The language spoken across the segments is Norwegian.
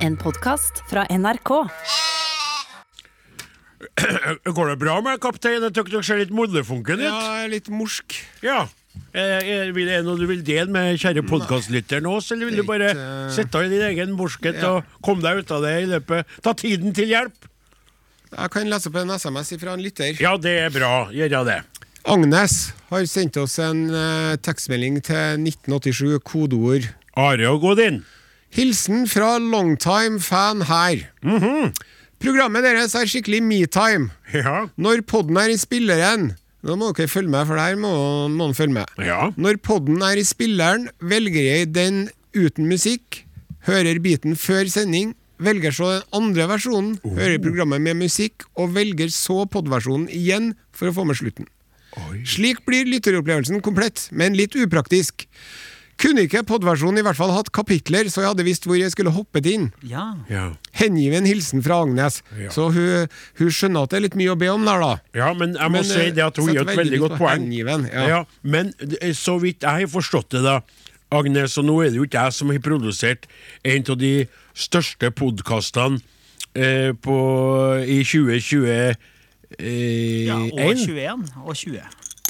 En podkast fra NRK. Går det bra med kaptein? Jeg tror dere ser litt mollefunken ut. Ja, litt morsk. Ja. Er, er, vil- er det noe du vil dele med kjære podkastlytteren nå, eller vil du bare sette sitte i din egen morskhet Ja. og komme deg ut av det i løpet Ta tiden til hjelp. Jeg kan lese opp en SMS fra en lytter. Ja, det er bra. Gjør det. Agnes har sendt oss en eh, tekstmelding til 1987, kodeord Are og Godin. Hilsen fra longtime-fan her. Programmet deres er skikkelig metime. Ja. Når podden er i spilleren Nå må dere følge med, for der må, må dere følge med. Ja. Når podden er i spilleren, velger jeg den uten musikk, hører biten før sending, velger så den andre versjonen, hører programmet med musikk, og velger så podversjonen igjen for å få med slutten. Slik blir lytteropplevelsen komplett, men litt upraktisk. Kunne ikke podversjonen i hvert fall hatt kapitler, så jeg hadde visst hvor jeg skulle hoppet inn. Ja. Ja. Hengiven hilsen fra Agnes. Ja. Så hun, hun skjønner at det er litt mye å be om der, da. ja, men jeg må Men, si det at hun gjør gir et veldig godt poeng. hengiven, ja. Ja, men eh, så vidt jeg har forstått det, da, Agnes, og nå er det jo ikke jeg som har produsert en av de største podkastene eh, i 2021 eh, ja. Og 21 og 20.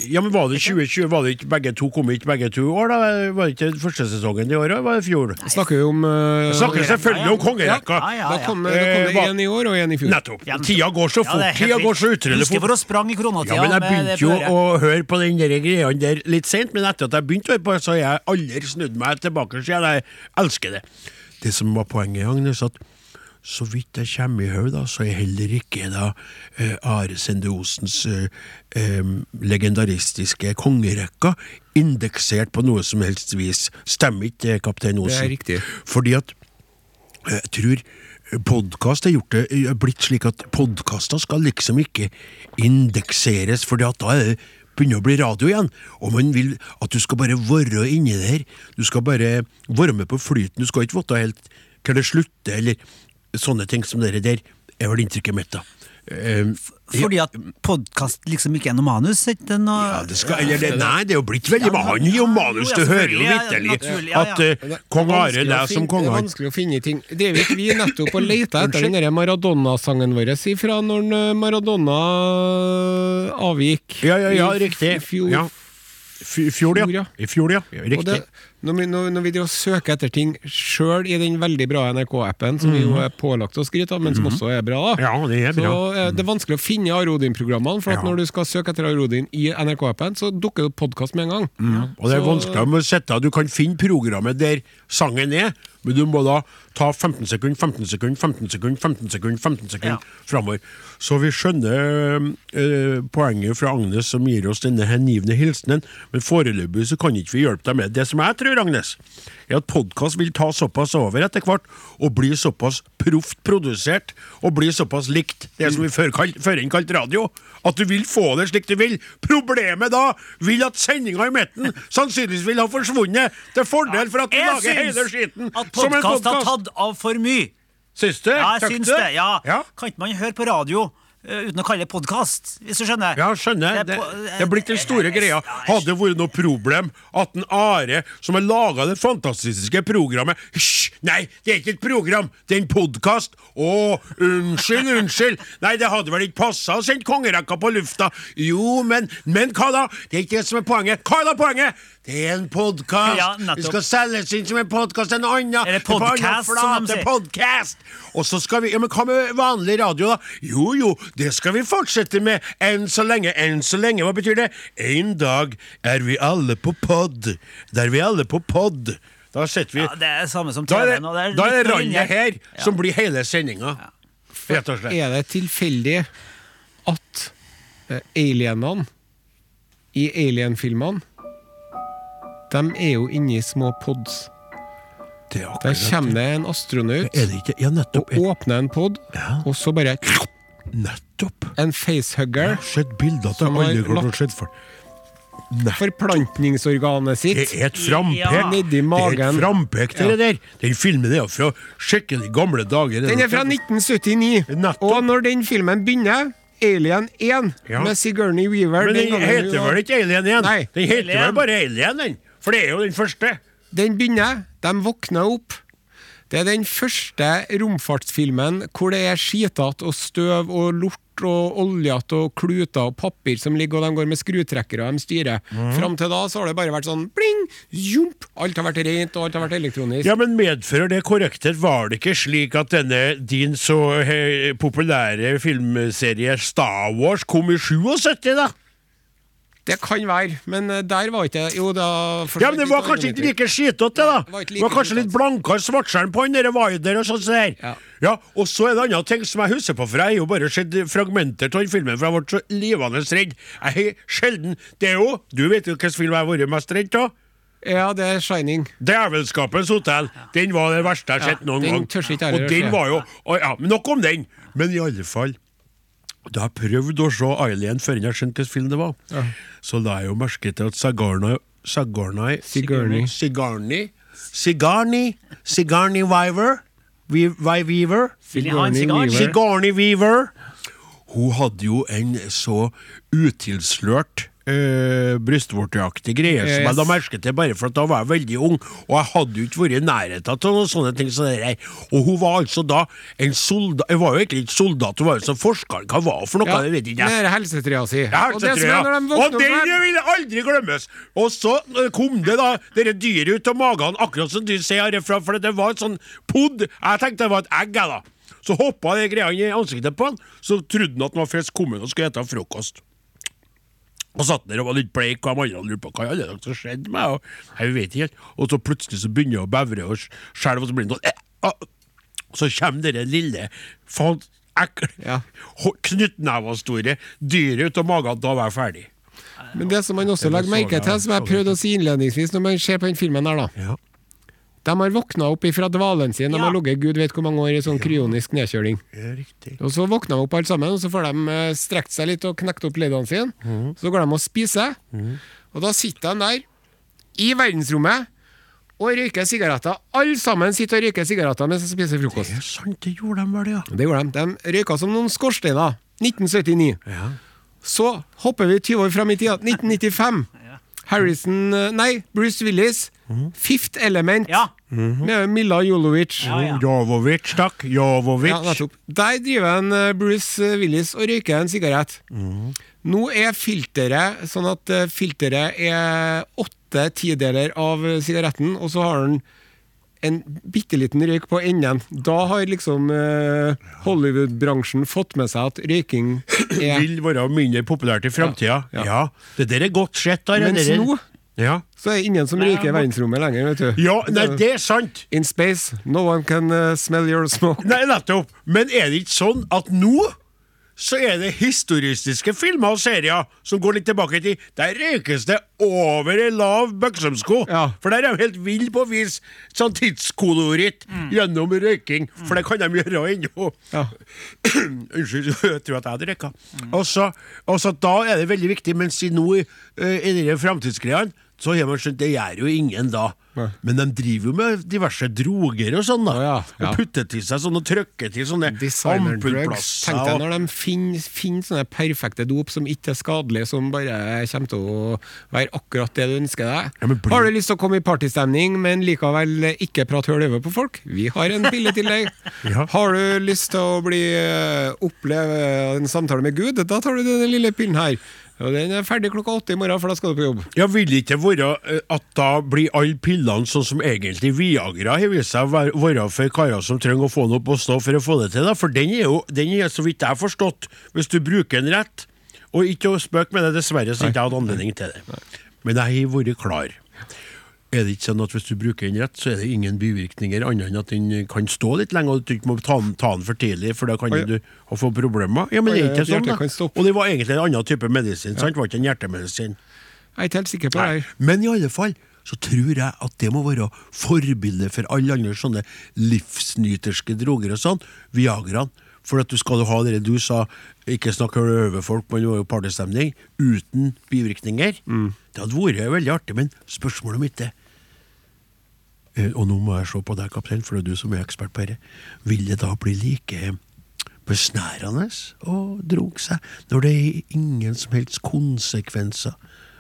Ja, men Var det 2020? Var det ikke begge to kom ikke begge to i år? da? Var det ikke første sesongen i år? Var det i fjor? Snakker vi om uh, snakker selvfølgelig om kongerekka. Ja, ja, Da ja. da kom Eh, det hva- én i år og én i fjor. Nettopp. Tida går så fort. Tida går så utrolig fort. Husker hvor å sprang i koronatida. Ja, men Jeg begynte jo å høre på den greia der litt sent, men etter at jeg begynte å høre på så har jeg aldri snudd meg tilbake Så Jeg elsker det. Det som var poenget, Agnes, at så vidt jeg kommer i høy, da, så er heller ikke da eh, Are Sende Osens eh, eh, legendaristiske kongerekka indeksert på noe som helst vis. Stemmer ikke det, kaptein Osen? Det er riktig. Fordi at jeg tror podkast er gjort det er blitt slik at podkaster skal liksom ikke indekseres, for da er det begynner å bli radio igjen, og man vil at du skal bare være inni der. Du skal bare være med på flyten. Du skal ikke vite helt hvor det slutter, eller sånne ting som dere der, er vel inntrykket mitt, da. Eh, Fordi at podkast liksom ikke er noe manus? Ikke noe... ja, det skal, eller det, nei, det er jo blitt veldig Ja, Han gir jo manus, du hører jo vitterlig ja, ja. at uh, kong Are leser som finne- kong Det er vanskelig å finne ting. Drev ikke vi nettopp og leita etter den Maradona-sangen vår ifra når eh, Maradona avgikk? Ja, ja, ja, riktig. i Fjor. Ja. F- Fjor, ja. I fjor, ja. Og riktig. det, når, vi, når, når vi søker etter ting sjøl i den veldig bra NRK-appen, som vi jo er pålagt å skryte av, men som også er bra, da. Mhm. Ja, det er bra. Så eh, det er vanskelig å finne Arodin-programmene, for at Ja. når du skal søke etter Arodin i NRK-appen, så dukker det opp podkast med en gang. Og det er Så- vanskelig å sette Du kan finne programmet der sangen er, men du må da ta 15 sekunder, 15 sekunder, 15 sekunder, 15 sekunder, 15 sekunder Ja. framover. Så vi skjønner eh, poenget fra Agnes som gir oss denne hengivne hilsenen, men foreløpig så kan ikke vi hjelpe deg med det. Det som jeg tror, Agnes, er at podkast vil ta såpass over etter hvert, og bli såpass proft produsert, og bli såpass likt det som vi før kalt- førhen radio, at du vil få det slik du vil. Problemet da vil at sendinga i midten sannsynligvis vil ha forsvunnet, til fordel for at du lager hele skiten at som en podkast har tatt av for mye. Syns du? Ja, jeg syns det. Ja. ja. Kan ikke man høre på radio uten å kalle det podkast, hvis du skjønner? Ja, skjønner. er Det, det er blitt den store greia. Hadde det vært noe problem at en Are, som har laga det fantastiske programmet Hysj! Nei, det er ikke et program, det er en podkast! Å, unnskyld, unnskyld! Nei, det hadde vel ikke passa å sende kongerekka på lufta? Jo, men Men hva da? Det er ikke det som er poenget. Hva er da poenget? Det er en podkast! Ja, nettopp. det skal selges inn som en podkast en annen. Eller Det er på annen podcast, som de sier. podcast. Og så skal vi Ja, men hva med vanlig radio, da? Jo jo, det skal vi fortsette med enn så lenge. Enn så lenge, hva betyr det? En dag er vi alle på pod. Da er vi alle på pod. Da sitter vi Ja, det er det samme som Da er TV nå. det, det er da er det litt randet her Ja. som blir hele sendinga. Rett og slett. Er det tilfeldig at eh, alienene i Alien-filmene De er jo inni små pods. Det er Der kommer det. en astronaut Er det ikke Ja, nettopp. og åpner en pod, Ja. og så bare Nettopp. en facehugger sett bilder har alle klart sett for. Forplantningsorganet sitt. Det er et frampek. Ja. Nedi Det er et frampek, det Ja. der. Den filmen er fra skikkelig gamle dager. Den er fra 1979, Nettopp. og når den filmen begynner Alien 1 Ja. med Sigourney Weaver Men den den heter vel ikke Alien 1? Nei. Den heter vel bare Alien, den. For det er jo den første. Den begynner, de våkner opp. Det er den første romfartsfilmen hvor det er skitete og støv og lort og oljete og kluter og papir som ligger, og de går med skrutrekkere og de styrer. Fram til da så har det bare vært sånn bling, jump, alt har vært rent og alt har vært elektronisk. Ja, men medfører det korrekthet? Var det ikke slik at denne din så eh, populære filmserie Star Wars kom i 77, da? Det kan være, men eh, der var ikke Jo, da Ja, men Det var kanskje ikke like skitete, da. Det var Det like var kanskje litt blankere svartskjerm på der Wider og sånn. der. Ja. Ja, og så er det annen ting som jeg husker på, for jeg har jo bare sett fragmenter av den filmen, for jeg ble så livende redd. Jeg har sjelden Det er jo Du vet jo hvilken film jeg har vært mest redd av? Ja, det er Shining. Djevelskapens hotell. Den var det verste jeg har sett noen den gang. Og den var jo og, ja, Nok om den. Men i alle fall Da jeg prøvde å se Alien før jeg skjønte hvilken film det var, så la jeg jo merke til at Sigourney Sigourney Sigarni Sigarni Sigarni, Sigarni Weaver Vi- Vi- Weaver. Vil jeg ha en Sigourney sigar? Weaver. Sigourney Weaver. Hun hadde jo en så utilslørt uh, greier yes. som jeg la merke til bare for at da var jeg veldig ung, og jeg hadde jo ikke vært i nærheten av noen sånne ting Så. Og hun var altså da en soldat Hun var jo egentlig ikke soldat, hun var jo som forsker. Hva var hun for noe? Ja, det vet ikke det er helsetrea si. Ja, Og det de vil aldri glemmes! Og så eh, kom det da dere dyret ut av magen, akkurat som du sier herfra, for det var et sånn pod. Jeg tenkte det var et egg, jeg, da. Så hoppa det greia inn i ansiktet på han, så trodde han at han var frisk kommet og skulle spise frokost. Og satt der og var litt bleik, og de andre lurte på hva i alle som skjedde med meg. og Jeg vet ikke helt. Og så plutselig så begynner jeg å bevre og skjelve, og så blir det sånn eh, ah. Så kommer det lille faen, ekle, Ja. knyttnevestore dyret ut av magen. Da var jeg ferdig. Men det som man også legger merke til, som jeg prøvde å si innledningsvis når man ser på den filmen her, da. Ja. De har våkna opp ifra dvalen sin. De Ja. har ligget gud vet hvor mange år i sånn kryonisk nedkjøling. Riktig. Og Så våkner de opp alle sammen, og så får de eh, strekt seg litt og knekt opp leddene sine. Mm. Så går de og spiser, og da sitter de der i verdensrommet og røyker sigaretter. Alle sammen sitter og røyker sigaretter mens de spiser frokost. Det er sant, det gjorde de vel, ja. Det gjorde de. De røyka som noen skorsteiner. 1979. ja. Så hopper vi 20 år fram i tida. 1995. Harrison eh, Nei, Bruce Willis. Fifth Element Ja. med Milla Jolovic. Ja, ja. Jovovic, takk. Jovovic. Ja. Der driver en eh, Bruce Willis og røyker en sigarett. Nå er filteret sånn at eh, filteret er åtte tideler av eh, sigaretten, og så har den en bitte liten røyk på enden. Da har liksom eh, Hollywood-bransjen fått med seg at røyking er Vil være mindre populært i framtida. Ja, Ja, ja. Det der er godt sett. da, Mens der- nå ja. så er det ingen som røyker i verdensrommet lenger, vet du. ja, nei, det er sant. In space, no one can eh, smell your smoke. Nei, nettopp. Men er det ikke sånn at nå så er det historistiske filmer og serier som går litt tilbake i tid. Der røykes det over ei lav bøksomsko. Ja. For der er de helt vill på å vise sånn tidskoloritt gjennom røyking. For det kan de gjøre ennå. Ja. Unnskyld, jeg tror at jeg hadde røyka. Og så- og så da er det veldig viktig, mens i nå eh, i de framtidsgreiene, så har man skjønt det gjør jo ingen da. Nei. Men de driver jo med diverse droger og sånn, da. Oh, ja, ja. Og putter til seg sånn og trykker til sånne ampullplasser. Tenk deg når de finner, finner sånne perfekte dop som ikke er skadelige, som bare kommer til å være akkurat det du ønsker deg. Ja, blir- Har du lyst til å komme i partystemning, men likevel ikke prate høl over på folk? Vi har en pille til deg. Har du lyst til å bli, eh, oppleve en samtale med Gud? Da tar du denne lille pillen her. Og Den er ferdig klokka åtte i morgen, for da skal du på jobb. Ja, Vil det ikke være eh, at da blir alle pillene sånn som egentlig Viagra har vist seg å være- være for karer som trenger å få noe på stå for å få det til? da? For den er jo, den er så vidt jeg har forstått, hvis du bruker den rett, og ikke å spøke med det, dessverre, så ikke jeg hatt anledning til det. Men jeg har vært klar. Er det ikke sånn at hvis du bruker den rett, så er det ingen bivirkninger annet enn at den kan stå litt lenge, og du ikke må ta den, ta den for tidlig, for da kan Oi. du få problemer? Ja, men det er ikke sånn, da. Og det var egentlig en annen type medisin, sant? Det var ikke en hjertemedisin. Jeg er ikke helt sikker på det. Men i alle fall så tror jeg at det må være forbilde for alle andre sånne livsnyterske droger og sånn. Viagraen. For at du skal ha det du sa, ikke snakke over folk, det var jo partystemning, uten bivirkninger. Det hadde vært veldig artig, men spørsmålet mitt er eh, Og nå må jeg se på deg, kaptein, for det er du som er ekspert på dette. Vil det da bli like besnærende å droge seg, når det er ingen som helst konsekvenser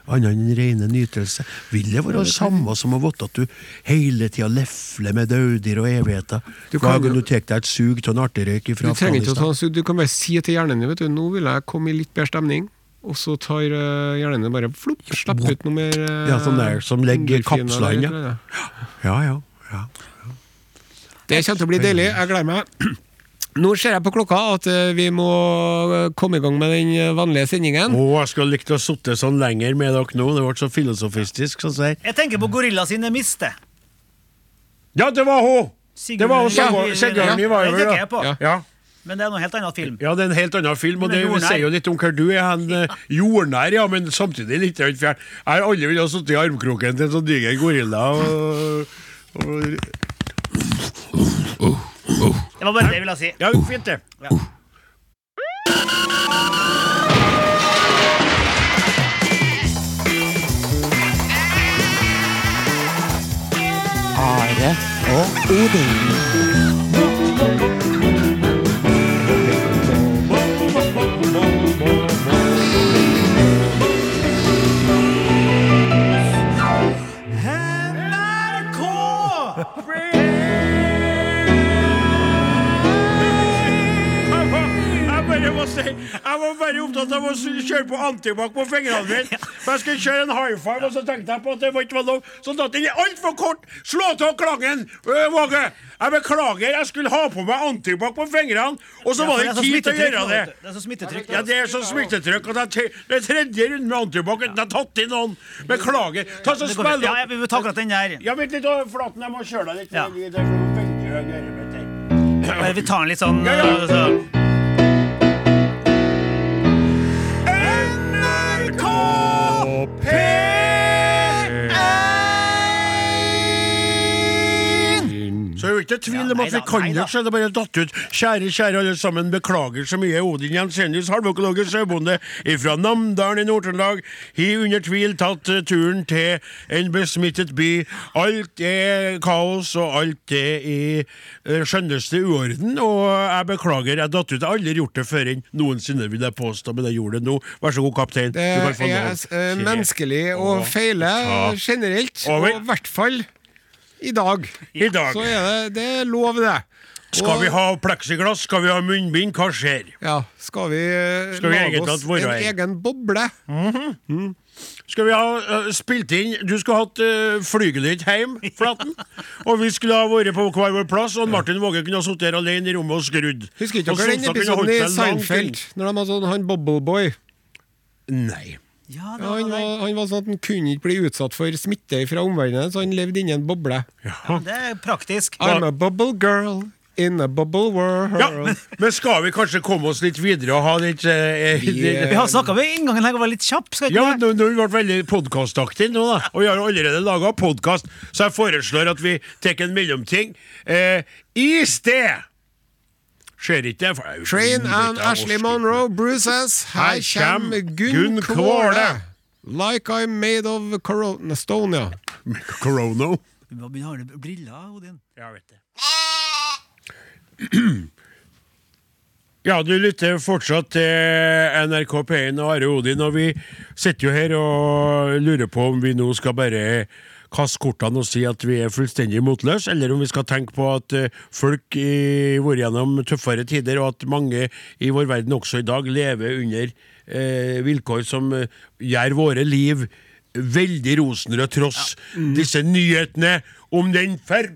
annet enn rene nytelse? Vil det være det samme som å vite at du hele tida lefler med daudyr og evigheter? Hva Hver gang du tar deg et sug av en arterøyk Du trenger ikke å ta en sug, du kan bare si til hjernen din vet du, nå vil jeg komme i litt bedre stemning. Og så tar uh, hjernen din bare flopp, slipper ut noe mer uh, Ja, sånn der, som legger kapsler inn, ja. Ja, ja. ja. Det kommer til å bli deilig. Jeg gleder meg. Nå ser jeg på klokka at eh, vi må eh, komme i gang med den eh, vanlige sendingen. Å, jeg skulle likt å sitte sånn lenger med dere nå, det ble så filosofistisk. Sånn jeg. Jeg tenker på Gorilla sine miste. Ja, det var hun! Det var hun Sigurd- Sigarden Viver. Ja. Ja. Men det er noe helt annen film. Ja, det er en helt annen film, og det sier jo litt om hvor du er. Han eh, jordnær, ja, men samtidig litt fjern. Jeg har aldri villet ha sittet i armkroken til en sånn diger gorilla og, og Det var bare det jeg ville si. Ja, fint det. Ja. Are og Odin. Jeg var bare opptatt av å kjøre på antibac på fingrene mine. For jeg skulle kjøre en high five, og så tenkte jeg på at det var ikke var lov. Så datt den altfor kort. Slå av klangen, Våge! Jeg beklager, jeg skulle ha på meg antibac på fingrene, og så var det ikke tid til å gjøre det. Det er så smittetrykk. Ja, det er så smittetrykk at jeg det er tredje runde med antibac uten jeg har tatt inn noen. Beklager. Ta så spill Ja, vi vil ta akkurat den der. Ja, vent litt, Flaten. Jeg må kjøre deg litt. Ja. Vi tar den litt sånn Ja, så- Så er tvil om Ja, at vi kan det, så er det bare datt ut. Kjære, kjære alle sammen, beklager så mye. Odin Jensenius, halvøkologisk sauebonde fra Namdalen i Nord-Trøndelag, har under tvil tatt eh, turen til en besmittet by. Alt er kaos, og alt er i eh, skjønneste uorden, og jeg beklager, jeg datt ut. Jeg har aldri gjort det før enn noensinne, vil jeg påstå, men jeg gjorde det nå. Vær så god, kaptein. Det er eh, menneskelig å å feile generelt, og i hvert fall i dag. I dag. Så er det, det er lov, det. Skal vi ha pleksiglass? Skal vi ha munnbind? Hva skjer? Ja, skal vi, eh, Skal vi lage oss en egen boble? Skal vi ha uh, spilt inn Du skulle hatt uh, flygelet ditt hjem, Flaten. Og vi skulle ha vært på hver vår plass, og Martin Våge kunne ha sittet her alene i rommet og skrudd. Husker ikke dere den episoden i Seinfeld? Når de hadde sånn han Bobbleboy? Nei. Ja, det var han, var, han var sånn at han kunne ikke bli utsatt for smitte fra omverdenen, så han levde inni en boble. Ja. Det er praktisk. I'm a bubble girl in a bubble world. Ja, men, men skal vi kanskje komme oss litt videre og ha litt eh, Vi, eh, Vi har snakka ved inngangen her og var litt kjapp. Skal Ja, men nå, nå har vi vært veldig podkastaktige nå, da. Og vi har allerede laga podkast, så jeg foreslår at vi tar en mellomting. Eh, I sted Ser ikke det? for Train and Ashley. Monroe Bruce S. Her kjem kjem Gunn Gunn Kvåle. Kvåle. Like I'm made of corona stone, ja. Corona. Du må begynne å ha briller, Odin. Ja, vet det. Ja, du lytter fortsatt til NRK P1 og Are Odin, og vi sitter jo her og lurer på om vi nå skal bare kaste kortene og si at vi er fullstendig motløse, eller om vi skal tenke på at eh, folk har vært gjennom tøffere tider, og at mange i vår verden også i dag lever under eh, vilkår som eh, gjør våre liv veldig rosenrøde, tross disse nyhetene om den for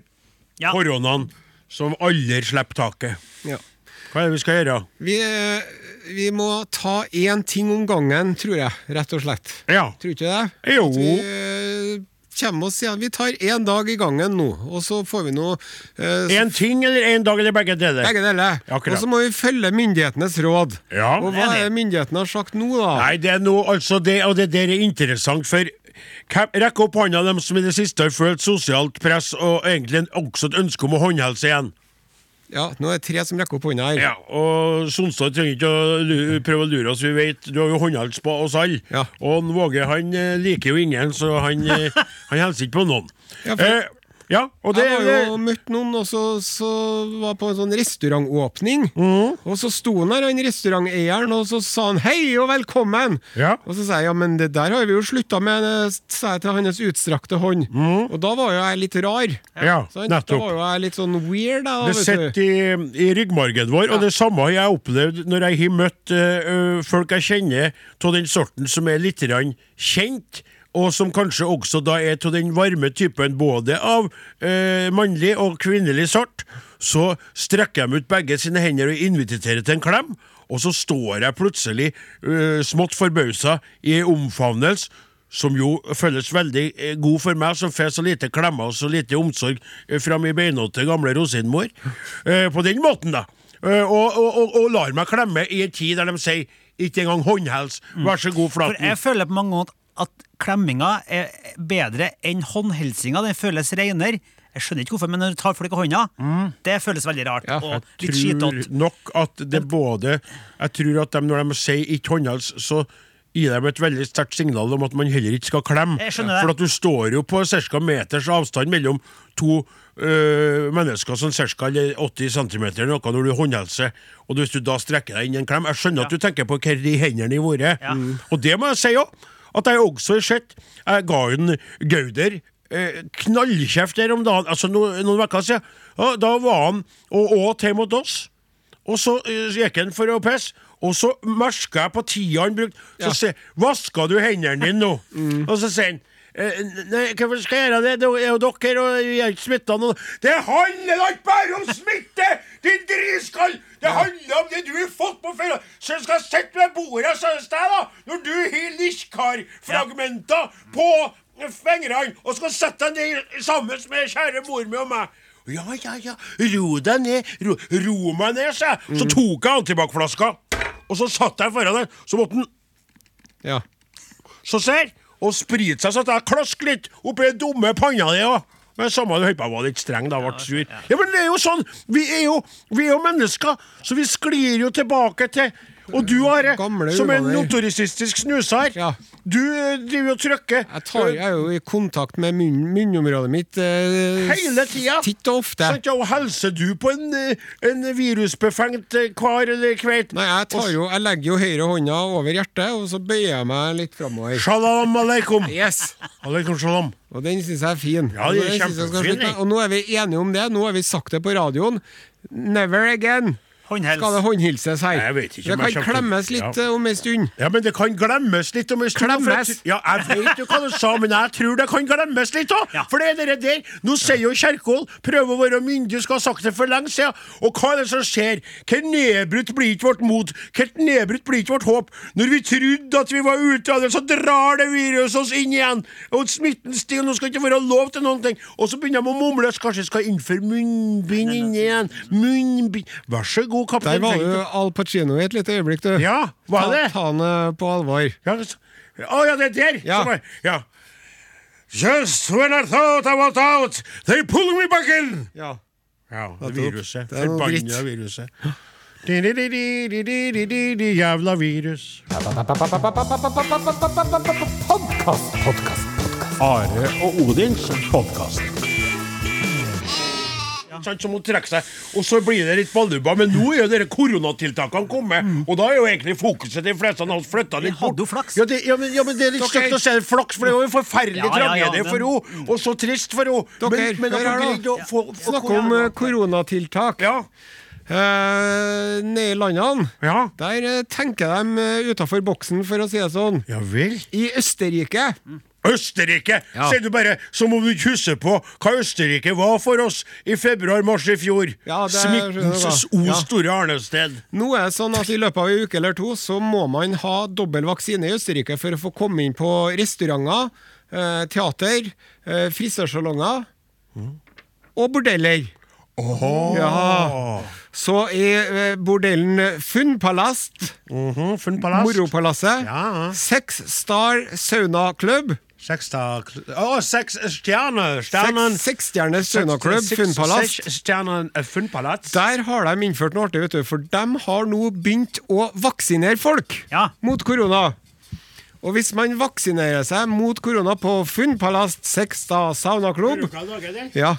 Ja. koronaen som aldri slipper taket. ja. Hva er det vi skal gjøre? Vi, eh, vi må ta én ting om gangen, tror jeg, rett og slett. Ja. Tror ikke det? Jo. At vi kommer oss igjen. Vi tar én dag i gangen nå, og så får vi eh, Én ting eller én dag eller begge deler? Begge deler. Og så må vi følge myndighetenes råd. Ja. Og hva er det myndighetene har sagt nå, da? Nei, det er noe, altså det, og det der er interessant, for Rekk opp hånda dem som i det siste har følt sosialt press og egentlig også et ønske om å håndhelse igjen. Ja, Nå er det tre som rekker opp hånda her. Ja, og Sonstad trenger ikke å prøve å lure oss, vi vet du har jo håndhals på oss alle. Ja. Og Våge han eh, liker jo ingen, så han, eh, han hilser ikke på noen. Ja, for- eh, Ja, og det jeg har jo møtt noen også, så, så var på en sånn restaurantåpning. Mm. Og så sto han der, han restauranteieren, og så sa han 'hei og velkommen'. Ja. Og så sa jeg ja, men det der har vi jo slutta med, sa jeg til hans utstrakte hånd. Og da var jo jeg litt rar. Ja? Da nettopp. var jo jeg litt sånn weird, da. Det sitter i, i ryggmargen vår, og det samme har jeg opplevd når jeg har møtt eh, folk jeg kjenner av den sorten som er litt kjent, og som kanskje også da er av den varme typen både av eh, mannlig og kvinnelig sort. Så strekker de ut begge sine hender og inviterer til en klem, og så står jeg plutselig ø, smått forbausa i omfavnelse som jo føles veldig eh, god for meg, som får så lite klemmer og så lite omsorg eh, fra min beinåtte gamle rosinmor. Eh, på den måten, da. Eh, og, og, og, lar meg klemme i en tid der de sier ikke engang håndhels, Vær så god, For jeg føler på mange måter at klemminga er bedre enn håndhilsinga. Den føles renere. Jeg skjønner ikke hvorfor, men når du tar folk i hånda, det føles veldig rart. Ja, og litt tror skitete. nok at det både Jeg tror at de, når de sier ikke håndhils, så gir de et veldig sterkt signal om at man heller ikke skal klemme. Jeg. For at du står jo på ca. meters avstand mellom to øh, mennesker som ca. 80 cm eller noe når du håndhilser, og hvis du da strekker deg inn i en klem Jeg skjønner at du tenker på hvor de hendene har vært, Ja. og det må jeg si òg. At jeg også har sett Jeg ga en Gauder eh, knallkjeft der om dagen, altså no, noen uker siden. Ja, da var han og åt hjemme hos oss. Og så eh, gikk han for å pisse, og så merka jeg på tida han brukte. Så Ja. sier 'Vaska du hendene dine nå?' Og så sier han Nei, hvorfor skal jeg gjøre det? Det er jo dere, og vi er ikke smitta. Det handler da ikke bare om smitte, din driskall! Det handler om det du har fått på feil. Så jeg skal sitte ved bordet hos deg, da, når du har lisjkarfragmenter på fingrene, og skal sette deg ned sammen med kjære mor mi og meg. Ja, ja, ja, ro deg ned, ro, ro meg ned, sa jeg. Så tok jeg antibac-flaska, og så satt jeg foran den, så måtte den Ja. så ser, og sprite seg så at jeg klask litt oppi den dumme panna di. Ja. Men samme det, jeg var litt streng da, ble sur. Ja, men det er jo sånn, vi er jo, vi er jo mennesker, så vi sklir jo tilbake til Og du, Are, som en notoristisk snuser, Ja. du eh, driver og trykker Jeg, tar, jeg er jo i kontakt med munn, munnområdet mitt eh, Hele tida. titt og ofte. Sant, ja, og helser du på en, eh, en virusbefengt eh, kar eller kveit? Nei, jeg, tar jo, jeg legger jo høyre hånda over hjertet, og så bøyer jeg meg litt framover. Shalom aleikum. Yes! Aleikum shalom. Og den syns jeg er fin. Ja, det er kjempefin. Og nå er vi enige om det. Nå har vi sagt det på radioen. Never again Håndhils. skal det håndhilses her. Ikke det kan kommer til- klemmes litt Ja. eh, om en stund. Ja, men det kan glemmes litt om en stund. Klemmes? jeg- Ja, jeg vet jo hva du sa, men jeg tror det kan glemmes litt òg. Ja. For det er det der. Nå sier jo Kjerkol prøver å være myndig, skal ha sagt det for lenge siden. Og hva er det som skjer? Hvor nedbrutt blir ikke vårt mot? Hvor nedbrutt blir ikke vårt håp? Når vi trodde at vi var ute av det, så drar det viruset oss inn igjen. Og smitten stiger, nå skal det ikke være lov til noen ting. Og så begynner de å mumle, kanskje vi skal innføre munnbind inn igjen. Munnbind Vær så god, Der kaptein. var jo du Al Pacino i et lite øyeblikk, du. Ja, var er det? Ta han eh, på alvor. Ja, så- Å ja, det er der! Ja. Som er- ja. Just when I thought I was out, they pulled me back in! Ja. Ja, det viruset. Det er noe Forbanna dritt. viruset. Di-di-di-di-di-di-di-di, Jævla virus. Are og Odins podkast. Sant, som må trekke seg Og så blir det litt ballubba, men nå er jo dere koronatiltakene kommet. Og da er jo egentlig fokuset de fleste av oss flytta litt hadde jo flaks. Ja, det, ja, men, ja, men det er litt stygt å se flaks, for det var jo en forferdelig tragedie for henne. Og så trist for henne. Men, men Snakk om eh, koronatiltak. Ja. Uh, nede i landene, Ja. der eh, tenker de uh, utafor boksen, for å si det sånn. Ja vel. I Østerrike Østerrike! Ja. Sier du bare som om du ikke husker på hva Østerrike var for oss i februar-mars i fjor. Ja, det Smittens o Ja. store arnested. Nå er det sånn at I løpet av en uke eller to så må man ha dobbel vaksine i Østerrike for å få komme inn på restauranter, eh, teater, eh, frisørsalonger og bordeller. Ja. Så i eh, bordellen Funnpalast, Mhm, Funn palass. Moropalasset, Ja. Seks Star Sauna Club, Seks da- Å, seks stjerner! Stjernen Seks Seksstjerners saunaklubb, Seks- Stjernen. Der har de innført noe artig, vet du, for de har nå begynt å vaksinere folk Ja. mot korona. Og hvis man vaksinerer seg mot korona på Funnpalast Sekstad saunaklubb, ja,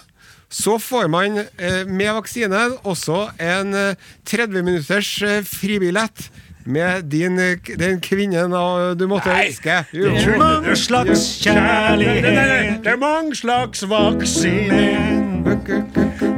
så får man eh, med vaksine også en eh, 30 minutters eh, fribillett med din, den kvinnen du måtte ønske. Jo. Mange slags kjærlighet Det er mange slags vaksiner.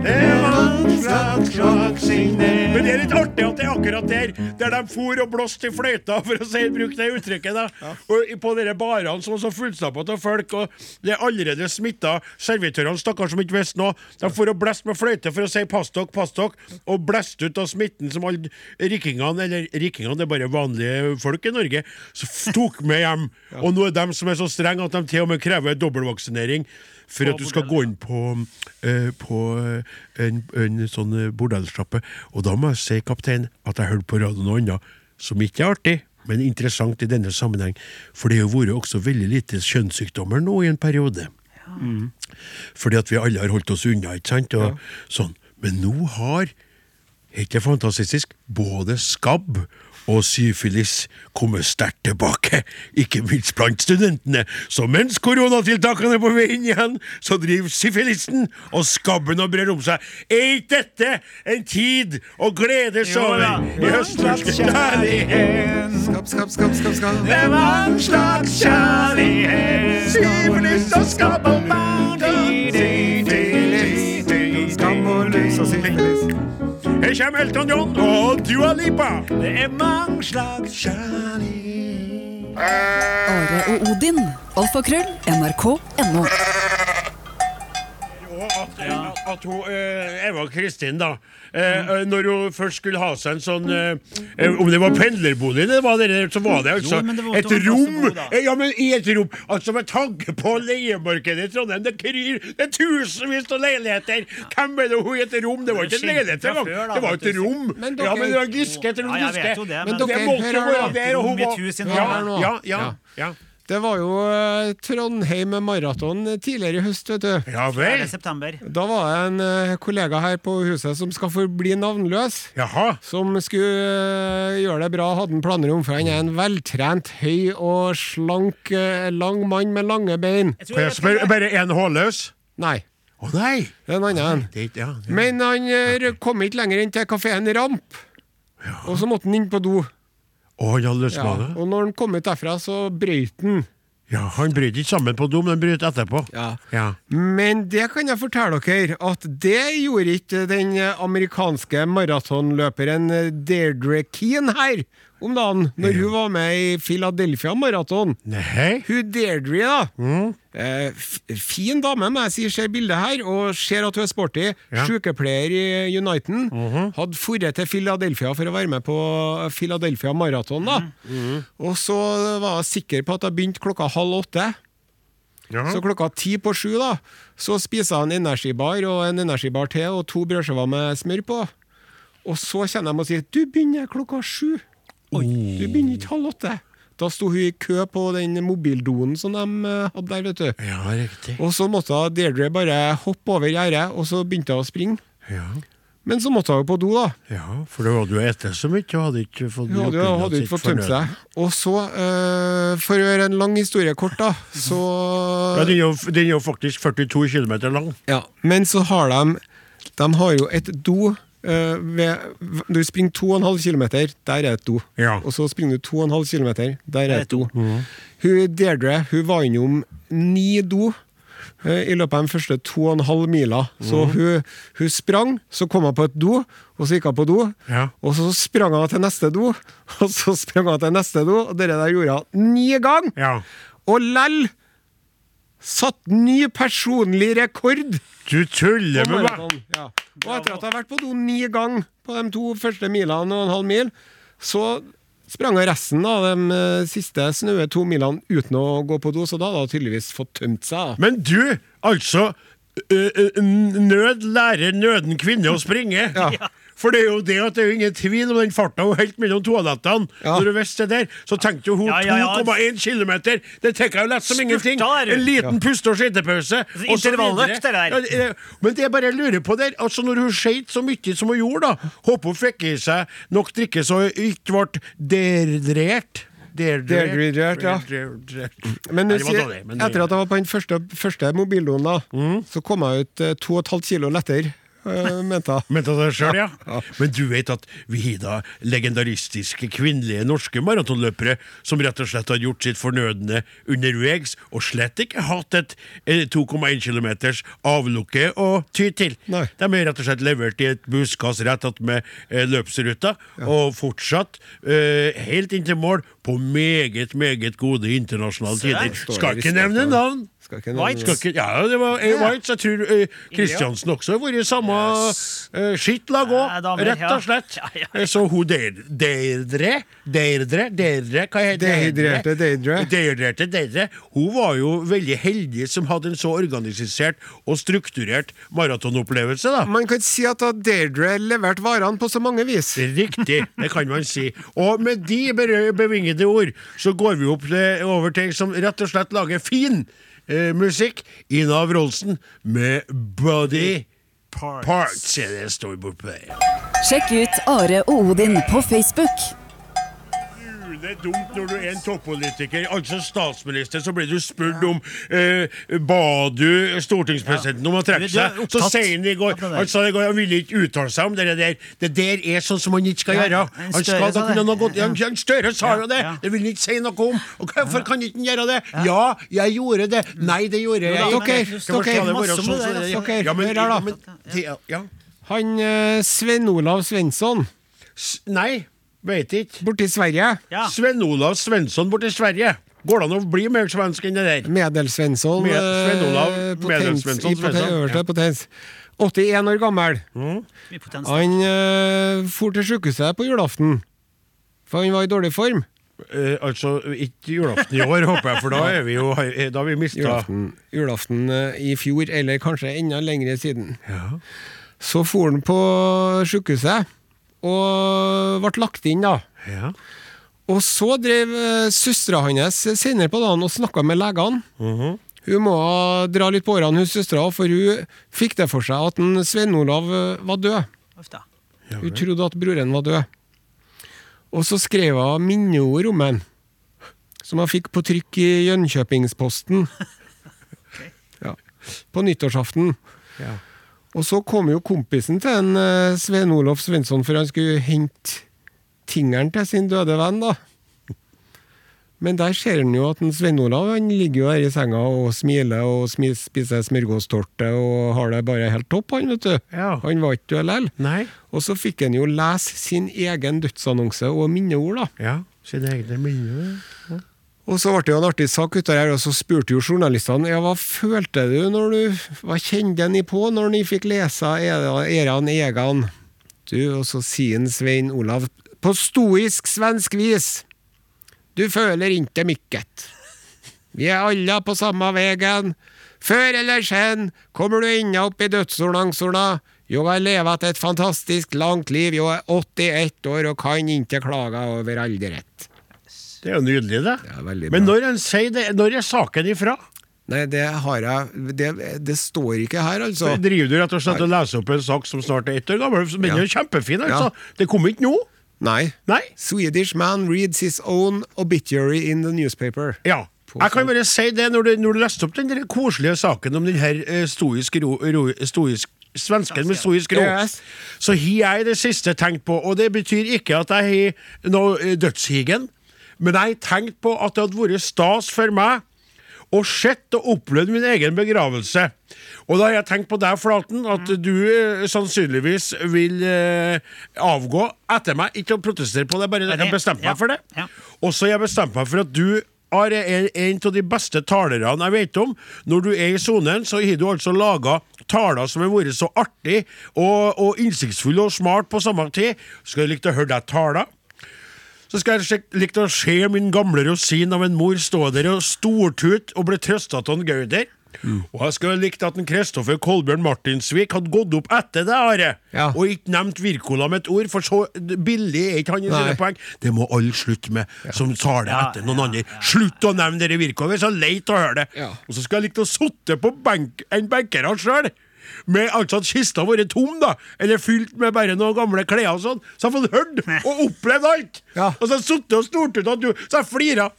Det er mange. Men det er litt artig at det er akkurat der Der de for og blåste i fløyta, for å si, bruke det uttrykket. da Og På dere barene som var så fullstappa av folk, og det er allerede smitta. Servitørene, stakkars som ikke visste noe, de for og blåste med fløyte for å si 'pass dere, pass dere', og blåste ut av smitten som alle rikingene, eller rikingene, det er bare vanlige folk i Norge, så tok med hjem. Og nå er de som er så strenge at de til og med krever dobbeltvaksinering for at du skal gå inn på, eh, på eh, en, en sånn eh, bordellsjappe. Og da må jeg si, kaptein, at jeg hørte på radio noe annet som ikke er artig, men interessant i denne sammenheng. For det har vært også veldig lite kjønnssykdommer nå i en periode. Fordi at vi alle har holdt oss unna, ikke sant? Og, sånn. Men nå har, helt fantastisk, både skabb og syfilis kommer sterkt tilbake, ikke minst blant studentene. Så mens koronatiltakene er på vei inn igjen, så driver syfilisten og skabben og brer om seg. Er ikke dette en tid å glede Det over i slags kjærlighet? Skapp, skapp, skapp, skapp, skapp. Det var en slags kjærlighet. Syfilis og skabb og Skam og lys og syfilis. Her kommer Elton John og Dua Lipa. Det er mange slags kjærlighet Are og Odin. Alfakrøll. NRK.no. At, at, at hun, eh, Eva Kristin, da eh, eh, Når hun først skulle ha seg en sånn eh, eh, Om det var pendlerbolig, det var det der, så var det altså jo, det var- et rom. Eh, Ja, men i et rom. Altså Med tanke på leiemarkedet i Trondheim, det kryr. Det er tusenvis av leiligheter. Hvem er det hun i et rom? Det var ikke en leilighet engang. Det var et rom. Ja, men det var Giske etter vet jo det, men- Men det dere, måtte være der, og hun var ja, Ja. ja. Det var jo eh, Trondheim Maraton tidligere i høst, vet du. Ja vel. Da var det en eh, kollega her på huset som skal forbli navnløs. Jaha. Som skulle eh, gjøre det bra, hadde han planer om, for han er en veltrent, høy og slank, lang mann med lange bein. Jeg tror jeg spørre, bare én hårløs? Nei, Å nei! det er en annen ja, Men han kom ikke lenger inn til kafeen Ramp, og så måtte han inn på do. Å, han hadde Ja. løsmane? Og når han kom ut derfra, så brøyt han. Ja, han brøt ikke sammen på do, men bryter etterpå. Ja. Ja. Men det kan jeg fortelle dere, at det gjorde ikke den amerikanske maratonløperen Deirdre Keen her om dagen, når hun var med i Philadelphia Maraton. Hun Deirdre, da. Eh, fin dame, må jeg si. Ser bildet her, og ser at hun er sporty. Ja. Sykepleier i Uniten. Hadde dratt til Philadelphia for å være med på Philadelphia Maraton. da. Og så var jeg sikker på at det begynte klokka halv åtte. Ja. Så klokka ti på sju da, så spiser han energibar og en energibar til og to brødskiver med smør på. Og så kjenner de og sier 'du begynner klokka sju'. Oi, du begynner ikke halv åtte. Da sto hun i kø på den mobildoen som de eh, hadde der, vet du. ja, riktig. Og så måtte Deirdre bare hoppe over gjerdet, og så begynte hun å springe. Ja. Men så måtte hun på do, da. ja, for det hadde jo etter så mye, og hadde ikke fått Ja, hadde, hadde jo ikke fått tømt seg. Og så, eh, for å gjøre en lang historie kort, da, så Ja, den er, jo, den er jo faktisk 42 km lang. Ja, men så har de De har jo et do eh, ved, Du springer 2,5 km, der er et do. Ja. Og så springer du 2,5 km, der er et do. Hun Deirdre hun var innom ni do eh, i løpet av de første 2,5 mila. Så hun, hun sprang, så kom hun på et do, og så gikk hun på do. Ja. Og så sprang hun til neste do, og så sprang hun til neste do, og det der gjorde hun ni ganger! Ja. Og lell satt ny personlig rekord! Du tuller med meg! Ja. Og etter at jeg har vært på do ni ganger på de to første milene og en halv mil, så sprang jeg resten av de eh, siste snaue to milene uten å gå på do, så da hadde hun tydeligvis fått tømt seg. Men du, altså Nød lærer nøden kvinne å springe. Ja. For det er jo det at det er jo ingen tvil om den farta hun helt mellom toalettene. Ja. Når du visste det der, så tenkte jo hun Ja, ja, ja. 2,1 km. Det tenker jeg jo lett som ingenting. der. En liten puste- og skitepause. Intervalløkt, det der. Ja, er- men det jeg bare lurer på der, altså når hun skøyt så mye som hun gjorde, da Håper hun fikk i seg nok drikke så hun ikke ble dehydrert. Deirdre. Deirdre, ja. Men, du sier- etter at jeg var på den første, første mobildoen, da, Mm. så kom jeg ut eh, to og et halvt kilo lettere, eh, mente hun. Mente det sjøl, ja? Men du vet at vi har da legendaristiske kvinnelige norske maratonløpere som rett og slett har gjort sitt fornødne underveis, og slett ikke hatt et eh, 2,1 km avlukke å ty til. Nei. De er rett og slett levert i et buskas rett attmed løpsruta, løpsruta, og fortsatt uh, helt inn til mål på meget, meget gode internasjonale tider. Skal ikke nevne av- navn. Skal ikke White, Skal ikke, ja, det var eh, Whites. Jeg tror eh, Kristiansen også har vært i samme Yes. uh, skittlag Ja, òg, damer, rett ja. og slett. Ja, ja. Eh, Så hun Deir- Deirdre Deirdre, Deirdre, hva heter det? Dehydrerte Deirdre. Dehydrerte Deirdre. Hun var jo veldig heldig som hadde en så organisert og strukturert maratonopplevelse, da. Man kan si at da Deirdre leverte varene på så mange vis. Riktig, det kan man si. Og med de berø- bevingede ord så går vi opp til, over til en som rett og slett lager fin eh, musikk. Ina Wroldsen med Body Parts. Parts. Ja, det står bortpå der. Sjekk ut Are og Odin på Facebook. Det er dumt når du er en toppolitiker, altså statsminister, så blir du spurt om eh, Ba du stortingspresidenten om å trekke seg? Så sier han i går. Han sa i går han ville ikke uttale seg om det der. Det der er sånn som han ikke skal gjøre. Han skal da kunne noe gått ja, Støre sa jo det! Det vil han ikke si noe om. Og hvorfor kan ikke han gjøre det? Ja, jeg gjorde det. Nei, det gjorde jeg ikke. dere-. Han Svein Olav Svensson, Nei, veit ikke. borte i Sverige. Ja. Sven Olav Svensson borti Sverige. Går det an å bli mer svensk enn det der? Medelsvensson. Med- Sven Olav eh, potens- Medelsvensson Svensson, Øverste potens. 81 år gammel. Mm. Han uh, for til sykehuset på julaften, for han var i dårlig form. Eh, altså, ikke julaften i år, håper jeg, for da er vi jo Da har vi mista Julaften, julaften uh, i fjor, eller kanskje enda lengre siden. ja. Så for han på sykehuset, og ble lagt inn, da. ja. Og så drev uh, søstera hans senere på dagen og snakka med legene. Mhm. Hun må dra litt på årene, hun søstera, for hun fikk det for seg at en Svein Olav eh, var død. Ofte. Hun trodde at broren var død. Og så skrev hun minneord om ham, som hun fikk på trykk i Jönköpingsposten. ja, på nyttårsaften. Ja. Og så kom jo kompisen til en eh, Svein Olof Svensson, for han skulle hente tingeren til sin døde venn, da. Men der ser han jo at en Svein Olav han ligger jo her i senga og smiler og spiser smørgåstorte og har det bare helt topp, han, vet du. Ja. Han var ikke død likevel. Og så fikk han jo lese sin egen dødsannonse og minneord, da. Ja. Sine egne minner. Og så ble det jo en artig sak ut av her, og så spurte jo journalistene ja, hva følte du når du Hva kjente ni på når ni fikk lese era- eran egan? Du, og så sier Svein Olav på stoisk svensk vis Du føler inte mykket. Vi er alle på samme vegen. Før eller sen kommer du inna opp i dødsordnangsorna. Jeg har levet et fantastisk langt liv. jo er 81 år og kan ikke klage over alderet. Det er jo nydelig, det. det Men når en sier det, når er saken ifra? Nei, det har jeg Det, det står ikke her, altså. Så driver du rett og slett og leser opp en sak som snart er ett år gammel, Den er kjempefin, altså. Ja. Det kom ikke nå. Nei. Nei. Swedish man reads his own obituary in the newspaper. Ja. Jeg kan sånn- bare si det, når du, når du leste opp den koselige saken om den her stoiske ro, ro, stoisk, svensken med stoisk ro, Yes. så har jeg det siste tenkt på, og det betyr ikke at jeg har noe eh, dødshigen, men jeg har tenkt på at det hadde vært stas for meg og sett og opplevd min egen begravelse. Og da har jeg tenkt på deg, Flaten, at du eh, sannsynligvis vil eh, avgå etter meg. Ikke å protestere på det, bare jeg har bestemt meg for det. Og så har jeg bestemt meg for at du er en, en av de beste talerne jeg vet om. Når du er i sonen, så har du altså laga taler som har vært så artig og, og innsiktsfulle og smart på samme tid. Skal du like å høre deg tale? Så skal jeg likt å se min gamle rosin av en mor stå der og stortute og bli trøsta av en Gauder. Og jeg skulle likt at en Kristoffer Kolbjørn Martinsvik hadde gått opp etter det, Are, Ja. og ikke nevnt Wirkola med et ord, for så billig er ikke han i sine poeng. Det må alle slutte med, som tar det Ja, etter noen ja, andre. Slutt å nevne dere Wirkola, vi er så leit å høre det. Ja. Og så skulle jeg likt å sitte på benk, en han sjøl. Med altså at kista har vært tom, da, eller fylt med bare noen gamle klær og sånn, så har jeg fått hørt og opplevd alt. Ja. Og så har jeg sittet og stort ut, og du, så jeg flira.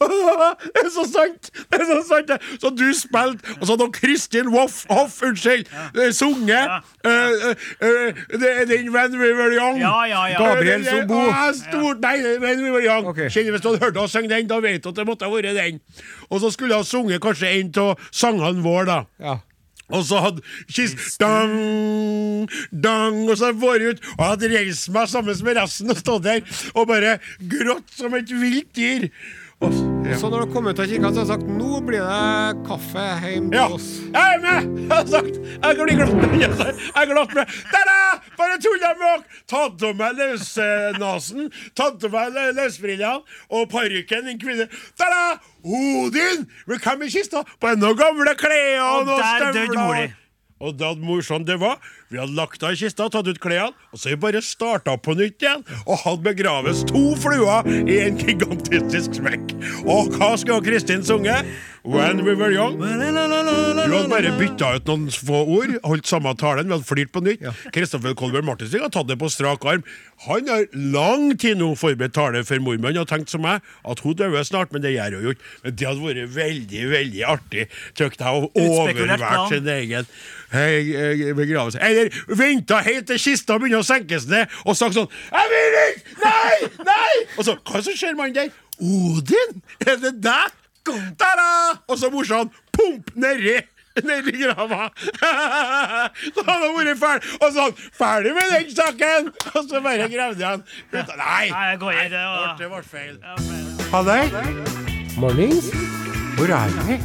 Det er så sant! Det er så sant. Så du spilte, og så hadde Kristin Woff, Hoff, unnskyld, ja. sunget eh, uh, uh, det- den When We Were Young. Ja, ja, ja. Gabriel som bor og jeg stort, nei, When We Were Young. Okay. Kjenner Hvis du hadde hørt henne synge den, da vet du at det måtte ha vært den. Og så skulle hun ha sunget kanskje en av sangene våre, da. Ja. Og så hadde Kis Dang, dang Og så hadde vært ut Og hadde reist meg sammen med resten og stått der og bare grått som et vilt dyr. Og, ja. Så når du kom ut av kirka, så har du sagt nå blir det kaffe hjemme Ja, oss. jeg er med! Jeg har sagt Jeg blir glatt med. Jeg er glatt med. Der da! Bare tulla med dere! Tatt av meg løsnasen, tatt av meg lø- løsbrillene og parykken, din kvinne. Der da! Odin! Men hvem i kista? på noen gamle klær og, Og støvler. Og da morsomt det var, vi hadde lagt av i kista, tatt ut klærne, og så bare starta på nytt igjen, og hadde begraves to fluer i en gigantisk smekk. Og hva skal Kristin sunge? When we were young. Du hadde bare bytta ut noen få ord, holdt samme talen, vi hadde flirt på nytt. Kristoffer Kolbjørn Martinsen har tatt det på strak arm. Han har lang tid nå forberedt tale for mormannen og tenkt som meg at hun dør snart, men det gjør hun jo ikke. Men det hadde vært veldig, veldig artig, tykk jeg, å overvære sin egen begravelse. Eller venta helt til kista begynner å senkes ned, og sagt sånn 'Jeg vil ikke! Nei! Nei!' Og så, hva er det som skjer, mannen der? Odin? Er det deg? Ta-da! Og så morsan, pump nedi! Nedi grava. så hadde han vært ferdig. Og sånn, ferdig med den saken! Og så bare gravde han. Nei! Nei, jeg går i det. Det Og... ble- det ble feil. Halløy. Mornings. Hvor er vi?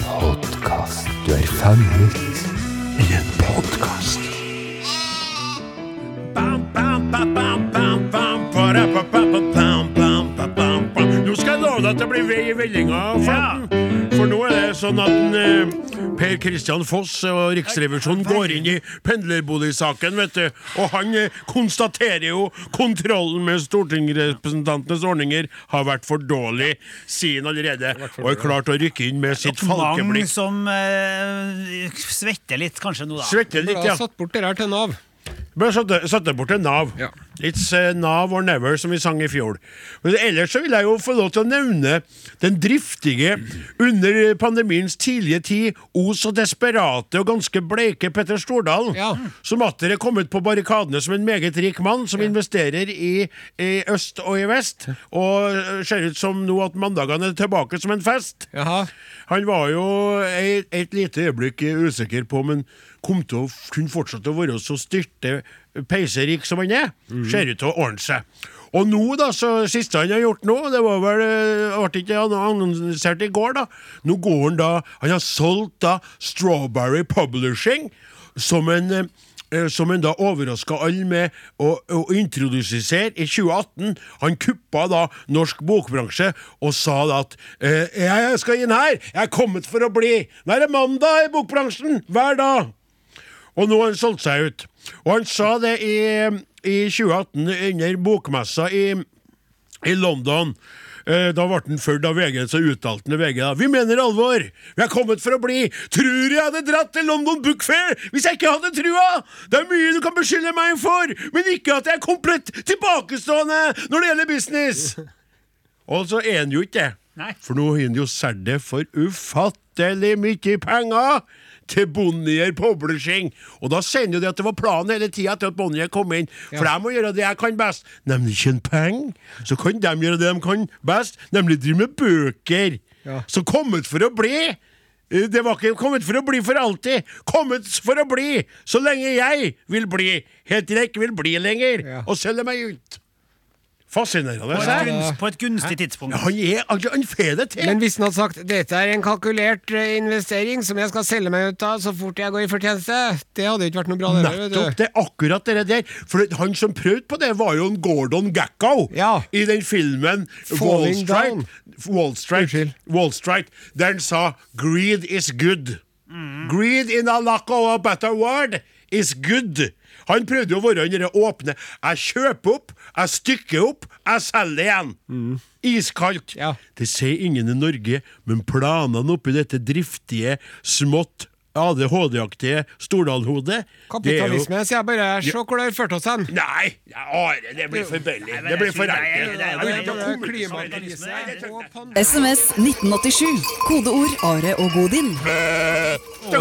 Podkast. Du er fanget i en podkast. Nå skal jeg love deg at det blir vei i vellinga, Flaten. Sånn at en, eh, Per Kristian Foss og Riksrevisjonen går inn i pendlerboligsaken, vet du. Og han eh, konstaterer jo kontrollen med stortingsrepresentantenes ordninger har vært for dårlig, sier han allerede. Og er klart å rykke inn med sitt falkeblikk. Mange som eh, svetter litt kanskje nå, da. Svetter litt, ja. satt bort det her til Nav. Satte, satte bort til Nav. Ja. It's uh, Nav or never, som vi sang i fjor. Men ellers så vil jeg jo få lov til å nevne den driftige, under pandemiens tidlige tid, os og desperate og ganske bleike Petter Stordalen, Ja. som atter er kommet på barrikadene som en meget rik mann, som investerer i, i øst og i vest, og uh, ser ut som nå at mandagene er tilbake som en fest. Jaha. Han var jo et, et lite øyeblikk usikker på han kom til å kunne fortsette å være så styrte peiserik som han er. Ser ut til å ordne seg. Og nå, da, så siste han har gjort nå, det var vel eh, ble ikke anno- annonsert i går, da. Nå går han da Han har solgt da Strawberry Publishing som en eh, eh, som han da overraska alle med å, å introdusere i 2018. Han kuppa da norsk bokbransje og sa da at eh, 'Jeg skal inn her! Jeg er kommet for å bli!' Nå er det mandag i bokbransjen! Hver dag! Og nå har han solgt seg ut. Og han sa det i, i 2018 under bokmessa i, i London. Eh, Da ble han fulgt av VG, så uttalte han VG da Vi mener alvor! Vi er kommet for å bli! Tror jeg hadde dratt til London Book Fair hvis jeg ikke hadde trua! Det er mye du kan beskylde meg for, men ikke at jeg er komplett tilbakestående når det gjelder business! Og så er han jo ikke det. For nå har han jo solgt det for ufattelig mye penger til Bonnier Publishing. Og da sier de at det var planen hele tida til at Bonnier kom inn. For jeg må gjøre det jeg kan best, nemlig tjene penger. Så kan de gjøre det de kan best, nemlig drive med bøker. Ja. Så kommet for å bli. Eh, Det var ikke kommet for å bli for alltid. Kommet for å bli så lenge jeg vil bli. Helt til jeg ikke vil bli lenger. Ja. Og selge meg ut. Fascinerende. På et, gunst, på et gunstig tidspunkt. Han er han får det til. Men hvis han hadde sagt dette er en kalkulert eh, investering som jeg skal selge meg ut av så fort jeg går i fortjeneste, det hadde jo ikke vært noe bra. Der, Nettopp, vet du. det er akkurat det der. For han som prøvde på det, var jo en Gordon Gackow Ja. i den filmen Wall Falling. Wall Street, Wall Street, der han sa 'greed is good'. Greed in a lack of a better word is good. Han prøvde jo å være den åpne. Jeg kjøper opp, jeg stykker opp, jeg selger igjen. Iskaldt. Ja. Det sier ingen i Norge, men planene oppi dette driftige, smått ADHD-aktige er Kapitalisme, sier jeg bare. Se hvor det har ført oss hen. Nei, Are, det blir for billig. Det blir for enkelt. SMS 1987. Kodeord Are og Godin. Det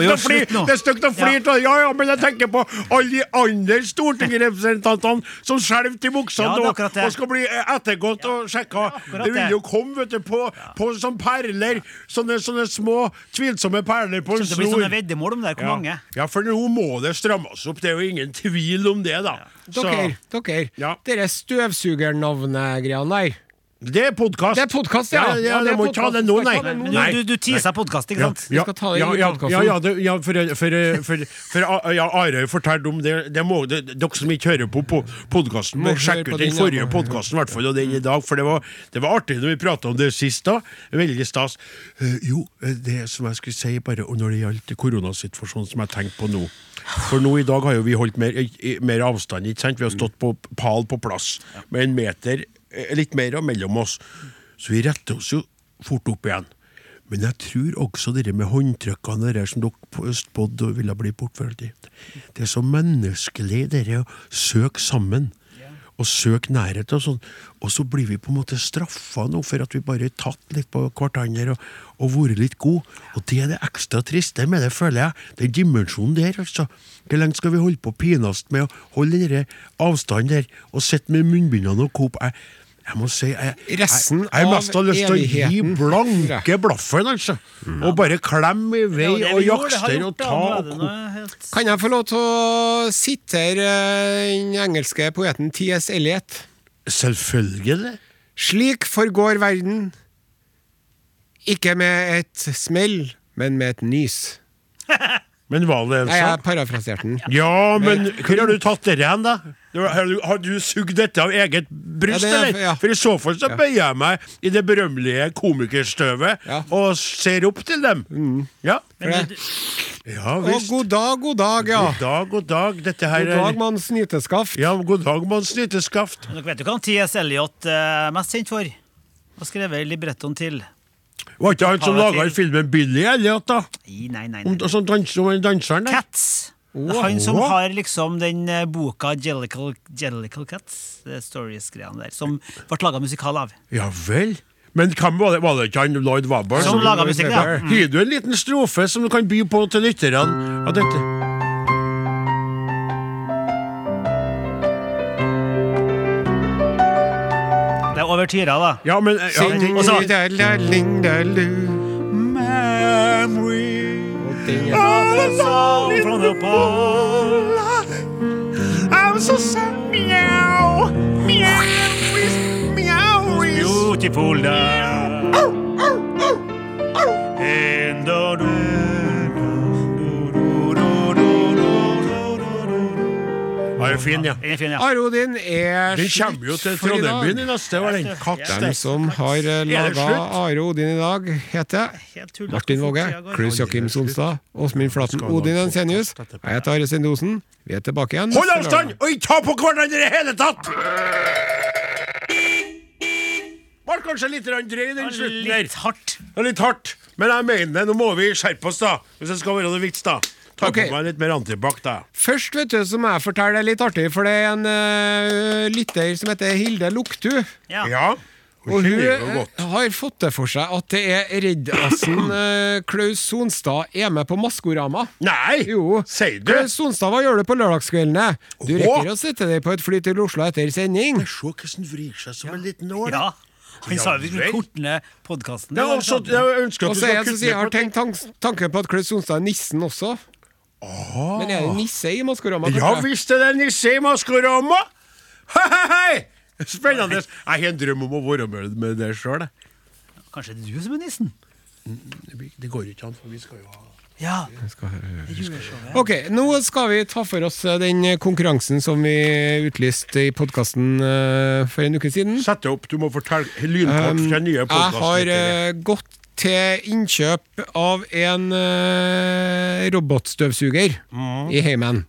er stygt å flire av Ja, ja, men jeg tenker på alle de andre stortingsrepresentantene som skjelver i buksene og skal bli ettergått og sjekka. Det vil jo komme vet du, på, på sånne perler, sånne, små, tvilsomme perler på en Det snor. Veddemål om det, hvor Ja. mange. ja, for nå må det strammes opp. Det er jo ingen tvil om det, da. Dere, dere. Ja. Dere støvsugernavnegreiene der. Det er podkast. Det er podcast, ja. ja, ja, Ja, det det må ikke ta det nå, nei. nei. du, du, du teaser podkast, ikke sant? Ja, ja, ja, ja, det, ja, for, for, for, for, ja, Are fortalte om det, det må, det, Dere som ikke hører på, på podkasten, må sjekke ut den forrige podkasten, og den i dag. For det var, det var artig når vi prata om det sist. da Veldig stas. Uh, jo, eh, det som jeg skulle si bare og når det gjaldt koronasituasjonen som jeg tenker på nå. For nå i dag har jo vi holdt mer, mer avstand. ikke sant? Vi har stått på pal på plass med en meter, litt mer mellom oss. Så vi retter oss jo fort opp igjen. Men jeg tror også det med håndtrykkene det der som dere og ville bli for. Det er så menneskelig, det å søke sammen. Og søke nærhet og sånn. Og så blir vi på en måte straffa nå for at vi bare har tatt litt på hverandre og, og vært litt gode. Og det er det ekstra triste med det, føler jeg. Den dimensjonen der, altså. Hvor lenge skal vi holde på å pines med å holde den avstanden der, og sitte med munnbindene og kope? Jeg, jeg må si jeg, jeg, Resten jeg, jeg mest har lyst til å gi blanke blaffen, altså. Og bare klemme i vei Ja, og gjort og ta og helt- Kan jeg få lov til å sitere eh, den engelske poeten T.S. Elliot? Selvfølgelig. Slik forgår verden. Ikke med et smell, men med et nys. Men var det en Nei, jeg sånn? parafraserte den. Ja, men hvor har du tatt det hen, da? Har du, har du sugd dette av eget bryst, Ja, er- eller? ja. For i så fall så bøyer jeg meg i det berømmelige komikerstøvet Ja. Mm. og ser opp til dem. Ja. Men du- ja Og god dag, god dag, ja. God dag, god dag. Dette her God dag, mann manns nyteskaft. Ja, god dag, mann Nyteskaft. Men Dere vet jo hva T.S. Eliot er mest kjent for? Og skrevet librettoen til Var ikke han som laga filmen Billy Elliot, da? Nei, nei, nei. Nei. Som danser, om danseren der? Cats. Det er han som har liksom den eh, boka Jellicle, Jellical Cats, stories-greiene der, som ble laga musikal av. Ja vel. Men hvem var det, var det ikke han Lloyd Wabber? Som laga musikk, ja. Mm. Har du en liten strofe som du kan by på til lytterne av dette? Det er over tyra, da. Ja, men ja, Sing den- Og så- da-la-ling-da-lu. From the pole. I'm so sad. Meow. Meow. Meow. Beautiful day. In the Ja, den er fin, ja. Den er fin, ja. Are Odin er Den kommer jo til Trondheim i neste, år, den. Den som har det laga? Are Odin i dag, heter Martin Våge, Chris går. Sonstad, Åsmund Flaten, Odin Ensenius. Jeg heter Are Sendosen. Vi er tilbake igjen. Hold avstand, og ikke ta på hverandre i det hele tatt! Var kanskje litt drøy, den slutten der. Litt hardt. Litt hardt, men jeg mener det. Nå må vi skjerpe oss, da. Hvis det skal være noe vits, da. Ta okay. på meg litt mer antibac, da. Først vet du, så må jeg fortelle deg litt artig, for det er en uh, lytter som heter Hilde Luktu. Ja. Ja. Og hun har fått det for seg at det er Reddassen eh, Klaus Sonstad er med på Maskorama. Nei! Jo. Sier du? Klaus Sonstad, hva gjør du på lørdagskveldene? Du rekker å sette deg på et fly til Oslo etter sending. Se hvordan vrir seg som en liten nål. ja. Han sa vi skulle korte ned podkasten. Og så- jeg at er jeg som sier, har tenkt tanken på at Klaus Sonstad er nissen også. Men er det nisse i Maskorama? Ja visst er det nisse i Maskorama! Hei, hei, hei! Spennende. Jeg har en drøm om å være med med det sjøl. Kanskje det er du som er nissen? Det går ikke an, for vi skal jo ha Ja. Ok, nå skal vi ta for oss eh, den konkurransen som vi utlyste i podkasten for en uke siden. Sett deg opp, du må fortelle lynkort fra nye jeg har eh, gått til innkjøp av en uh, robotstøvsuger i heimen.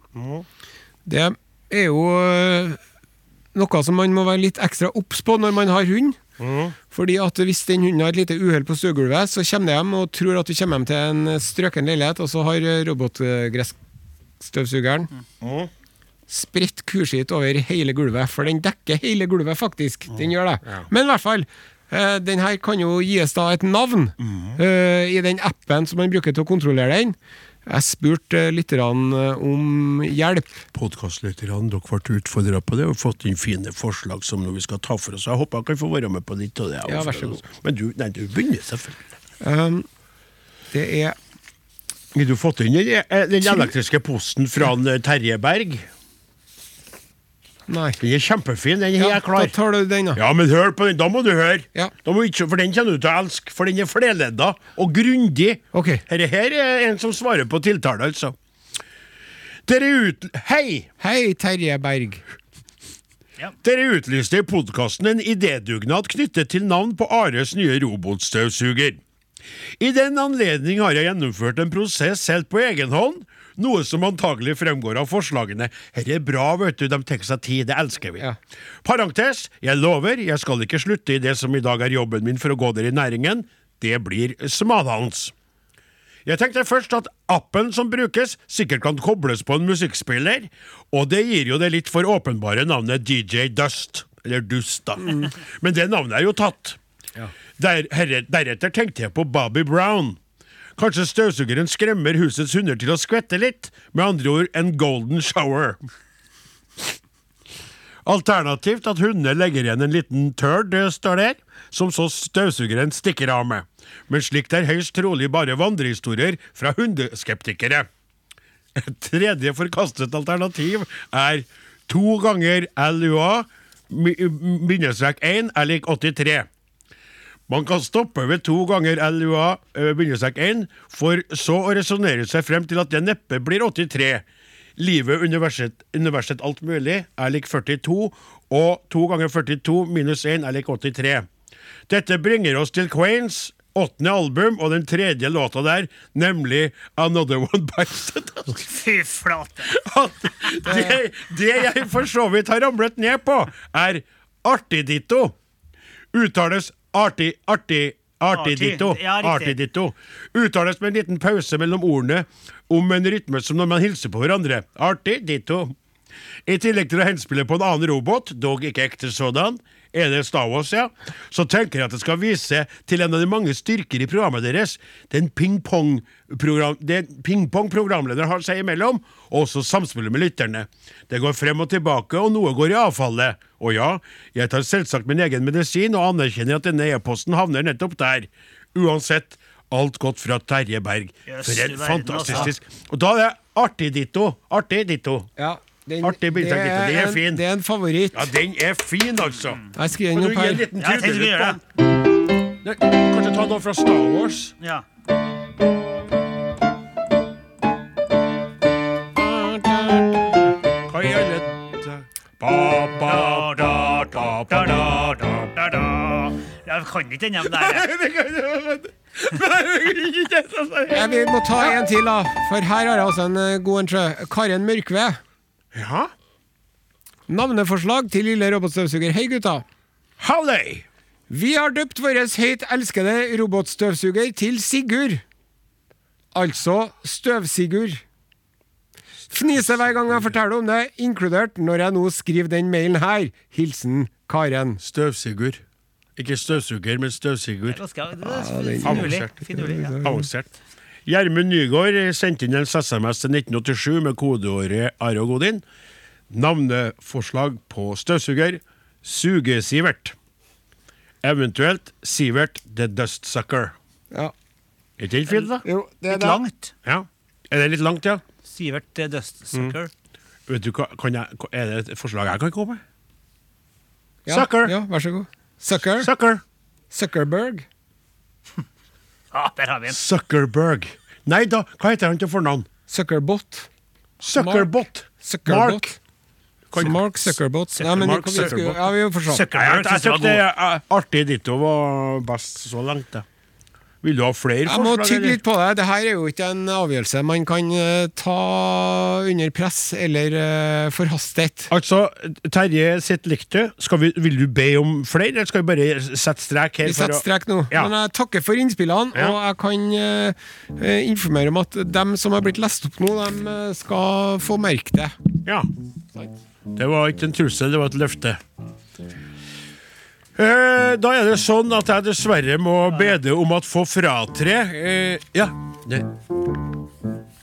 Det er jo uh, noe som man må være litt ekstra obs på når man har hund. Fordi at hvis den hunden har et lite uhell på stuegulvet, så kommer de hjem og tror at du kommer hjem til en strøken leilighet, og så har robotgressstøvsugeren mm. spredt kurskitt over hele gulvet, for den dekker hele gulvet, faktisk. Den gjør det. Men i hvert fall. Eh, Den her kan jo gis da et navn eh, i den appen som man bruker til å kontrollere den. Jeg spurte uh, litt om hjelp. Podkastlytterne, dere ble utfordra på det og fått inn fine forslag som vi skal ta for oss. Jeg håper jeg kan få være med på litt av det. Ja, vær så god. Men du, nei, du begynner selvfølgelig. Um, det er Har du fått inn den, eh, den elektriske posten fra eh, Terje Berg? Nei. Den er kjempefin, den er Ja, jeg klar. da tar du den, da. Ja, men hør på den, da må du høre. Ja. Da må du ikke, for den kommer du til å elske, for den er flerledda og grundig. Okay. Dette her er en som svarer på tiltale, altså. Dere ut... Hei! Hei, Terje Berg. Dere utlyste i podkasten en idédugnad knyttet til navn på Ares nye robotstøvsuger. I den anledning har jeg gjennomført en prosess helt på egen hånd, noe som antagelig fremgår av forslagene. Her er bra, vet du, de tar seg tid, det elsker vi. Ja. Parentes, jeg lover, jeg skal ikke slutte i det som i dag er jobben min for å gå der i næringen. Det blir smalhans. Jeg tenkte først at appen som brukes, sikkert kan kobles på en musikkspiller, og det gir jo det litt for åpenbare navnet DJ Dust. Eller Dust, da. Men det navnet er jo tatt. Der, herre, deretter tenkte jeg på Bobby Brown. Kanskje støvsugeren skremmer husets hunder til å skvette litt? Med andre ord en golden shower. Alternativt at hundene legger igjen en liten tørd, står der, som så støvsugeren stikker av med. Men slikt er høyst trolig bare vandrehistorier fra hundeskeptikere. Et tredje forkastet alternativ er to ganger LUA bindestrek 1 er lik 83. Man kan stoppe ved to ganger LUA eh, bindestrek 1, for så å resonnere seg frem til at det neppe blir 83. Livet, universet, universet alt mulig er lik 42, og to ganger 42 minus 1 er lik 83. Dette bringer oss til Quains åttende album og den tredje låta der, nemlig Another One Bites the Dust. Fy flate. Det, det jeg for så vidt har ramlet ned på, er artig-ditto. Uttales artig, artig, artig ditto. ja, artig ditto. Uttales med en liten pause mellom ordene om en rytme som når man hilser på hverandre. Artigditto. I tillegg til å henspille på en annen robot, dog ikke ekte sådan, er det Star Wars, ja, så tenker jeg at jeg skal vise til en av de mange styrker i programmet deres, den ping-pong-program- det ping-pong-programlederen har seg imellom, og også samspillet med lytterne. Det går frem og tilbake, og noe går i avfallet. Og ja, jeg tar selvsagt min egen medisin, og anerkjenner at denne e-posten havner nettopp der. Uansett, alt godt fra Terje Berg. Yes, For en fantastisk Og da er det artig ditto. Artig ditto. Ja, den, Artig bilde, det, det er en, fin. det er en favoritt. Ja, den er fin, altså. Jeg skriver den opp her. Ja, jeg tenkte vi trudelutt gjør det. den? Kanskje ta noe fra Star Wars? Ja. Hva i alle. Jeg kan ikke den der. Det vi må ta en til, da. For her har jeg også en eh, god en. Karen Mørkve. Ja, Navneforslag til lille robotstøvsuger. Hei, gutta. Howley. Vi har døpt vår høyt elskede robotstøvsuger til Sigurd. Altså Støv-Sigurd. Fniser hver gang jeg forteller om det, inkludert når jeg nå skriver den mailen her. Hilsen Karen. Støvsuger. Ikke støvsuger, men Støv-Sigurd. er. Avansert. Gjermund Nygaard sendte inn en SMS til 1987 med kodeordet Are og Godin. Navneforslag på støvsuger Sugesivert. Eventuelt Sivert the Dust Sucker. Ja. Er ikke det fint, da? Jo, det er Litt det. langt. Ja. Er det litt langt, ja? Sivert the Dustsucker. Vet du hva, kan jeg, Er det et forslag jeg kan komme med? Ja, Sucker. Ja, vær så god. Sucker. Sucker. Zuckerberg. Ja, der har vi en. Zuckerberg. Nei da, hva heter han til fornavn? Zuckerbot. Zuckerbot. Mark. Kan- Mark Zuckerbot. Zucker- Nei, men Mark vi Zuckerbot. Ja, vi får se. Er artig ditto var best så langt, det. Vil du ha flere Jeg må forslag? tygge litt på det. Det her er jo ikke en avgjørelse man kan eh, ta under press eller uh, forhastet. Altså, Terje sitt likte. Skal vi, vil du be om flere, eller skal vi bare sette strek her? Vi setter strek nå. Ja. Men jeg takker for innspillene, Ja. og jeg kan eh, eh, informere om at dem som har blitt lest opp nå, dem eh, skal få merke det. Ja. Det var ikke en trussel, det var et løfte. Eh, da er det sånn at jeg dessverre må bede om at få fratre eh, Ja. Det.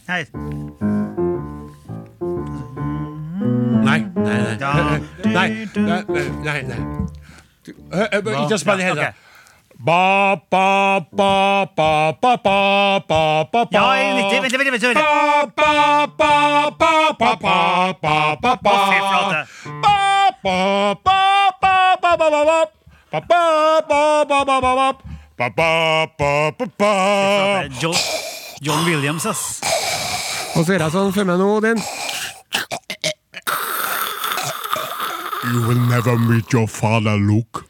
Nei. Nei, nei, nei. Nei, nei, nei, nei, eh, eh? Ikke spenn i hendene. Ba, ba, ba, ba, ba, ba, ba, ba, ba. Ja, 90. Vent, vent, vent. Ba, ba, ba, ba, ba, ba, ba, ba, ba. Ba, ba, ba, ba, ba, ba, ba, ba. John, John Williams, ass. Og så gjør jeg sånn for meg nå, Odin. You will never meet your father, Luke.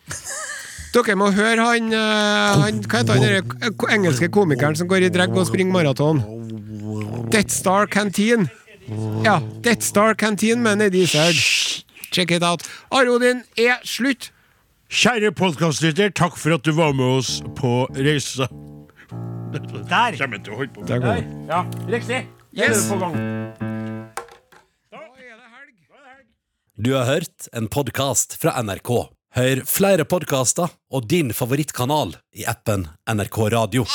Dere må høre han, eh, han Hva heter han der eh, engelske komikeren som går i drag og springer maraton? Death Star Canteen. Ja, Death Star Canteen mener de Izzard. Check it out. Are Odin er slutt. Kjære podkastlytter, takk for at du var med oss på reisa. Der. Kommer til å holde på Der går det. Ja, riktig. Yes. På helg. Du har hørt en podkast fra NRK. Hør flere podkaster og din favorittkanal i appen NRK Radio.